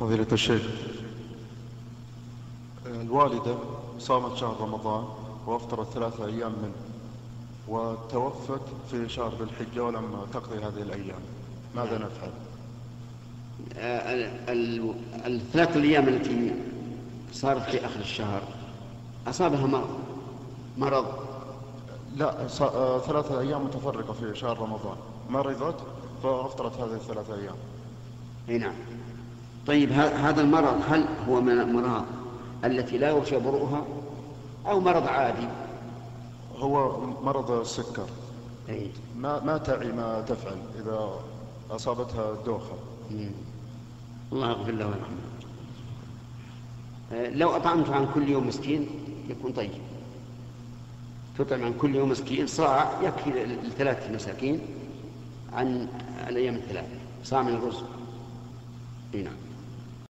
فضيلة الشيخ الوالدة صامت شهر رمضان وأفطرت ثلاثة أيام منه وتوفت في شهر ذي الحجة ولم تقضي هذه الأيام. ماذا نفعل؟ آه، ال- ال- الثلاث الأيام التي صارت في آخر الشهر أصابها مرض؟ مرض. لا آه، ثلاثة أيام متفرقة في شهر رمضان. مرضت فأفطرت هذه الثلاثة أيام. أي نعم. طيب هذا المرض هل هو من الأمراض التي لا يرجى برؤها أو مرض عادي؟ هو مرض السكر. أي. ما ما تعي ما تفعل إذا أصابتها دوخة. مم. الله يغفر له ويرحمه. آه، لو أطعمت عن كل يوم مسكين يكون طيب. تطعم عن كل يوم مسكين صاع يكفي لثلاثة مساكين عن الأيام الثلاثة صاع من الرزق اي نعم.